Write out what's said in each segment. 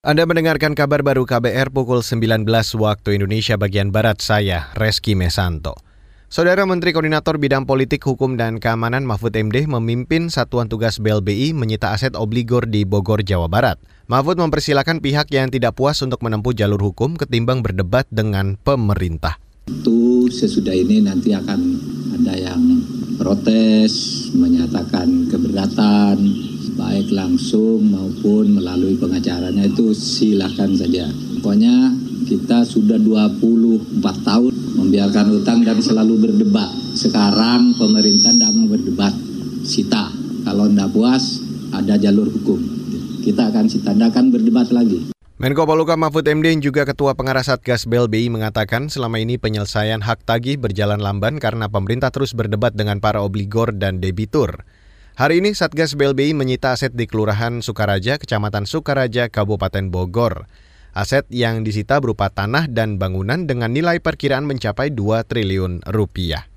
Anda mendengarkan kabar baru KBR pukul 19 waktu Indonesia bagian Barat saya, Reski Mesanto. Saudara Menteri Koordinator Bidang Politik, Hukum, dan Keamanan Mahfud MD memimpin Satuan Tugas BLBI menyita aset obligor di Bogor, Jawa Barat. Mahfud mempersilahkan pihak yang tidak puas untuk menempuh jalur hukum ketimbang berdebat dengan pemerintah. Itu sesudah ini nanti akan ada yang protes, menyatakan keberatan, baik langsung maupun melalui pengacaranya itu silakan saja. Pokoknya kita sudah 24 tahun membiarkan utang dan selalu berdebat. Sekarang pemerintah tidak mau berdebat, sita. Kalau tidak puas, ada jalur hukum. Kita akan sita, tidak akan berdebat lagi. Menko Poluka Mahfud MD juga Ketua Pengarah Satgas BLBI mengatakan selama ini penyelesaian hak tagih berjalan lamban karena pemerintah terus berdebat dengan para obligor dan debitur. Hari ini Satgas BLBI menyita aset di Kelurahan Sukaraja, Kecamatan Sukaraja, Kabupaten Bogor. Aset yang disita berupa tanah dan bangunan dengan nilai perkiraan mencapai 2 triliun rupiah.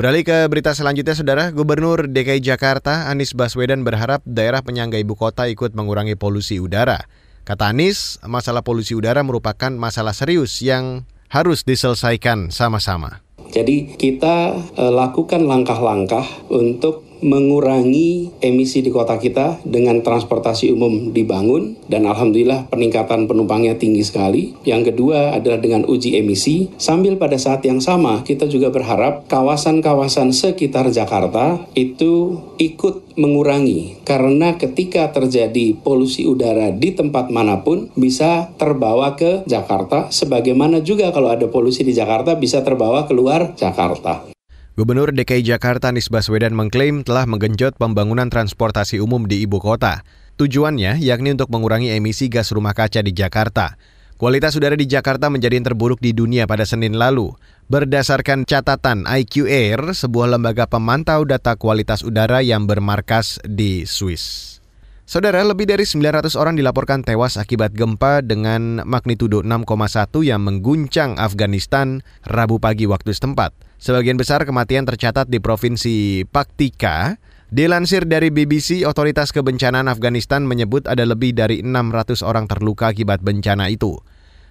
Beralih ke berita selanjutnya, Saudara. Gubernur DKI Jakarta Anies Baswedan berharap daerah penyangga ibu kota ikut mengurangi polusi udara. Kata Anies, masalah polusi udara merupakan masalah serius yang harus diselesaikan sama-sama. Jadi kita e, lakukan langkah-langkah untuk mengurangi emisi di kota kita dengan transportasi umum dibangun dan alhamdulillah peningkatan penumpangnya tinggi sekali. Yang kedua adalah dengan uji emisi sambil pada saat yang sama kita juga berharap kawasan-kawasan sekitar Jakarta itu ikut mengurangi karena ketika terjadi polusi udara di tempat mana pun bisa terbawa ke Jakarta sebagaimana juga kalau ada polusi di Jakarta bisa terbawa keluar Jakarta. Gubernur DKI Jakarta Anies Baswedan mengklaim telah menggenjot pembangunan transportasi umum di ibu kota. Tujuannya yakni untuk mengurangi emisi gas rumah kaca di Jakarta. Kualitas udara di Jakarta menjadi yang terburuk di dunia pada Senin lalu. Berdasarkan catatan IQ Air, sebuah lembaga pemantau data kualitas udara yang bermarkas di Swiss. Saudara, lebih dari 900 orang dilaporkan tewas akibat gempa dengan magnitudo 6,1 yang mengguncang Afghanistan Rabu pagi waktu setempat. Sebagian besar kematian tercatat di Provinsi Paktika. Dilansir dari BBC, Otoritas Kebencanaan Afghanistan menyebut ada lebih dari 600 orang terluka akibat bencana itu.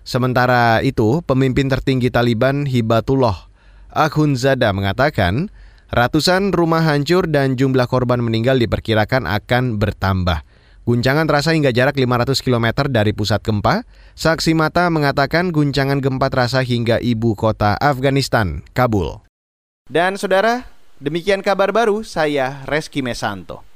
Sementara itu, pemimpin tertinggi Taliban Hibatullah Akhundzada mengatakan, ratusan rumah hancur dan jumlah korban meninggal diperkirakan akan bertambah. Guncangan terasa hingga jarak 500 km dari pusat gempa. Saksi mata mengatakan guncangan gempa terasa hingga ibu kota Afghanistan, Kabul. Dan saudara, demikian kabar baru saya Reski Mesanto.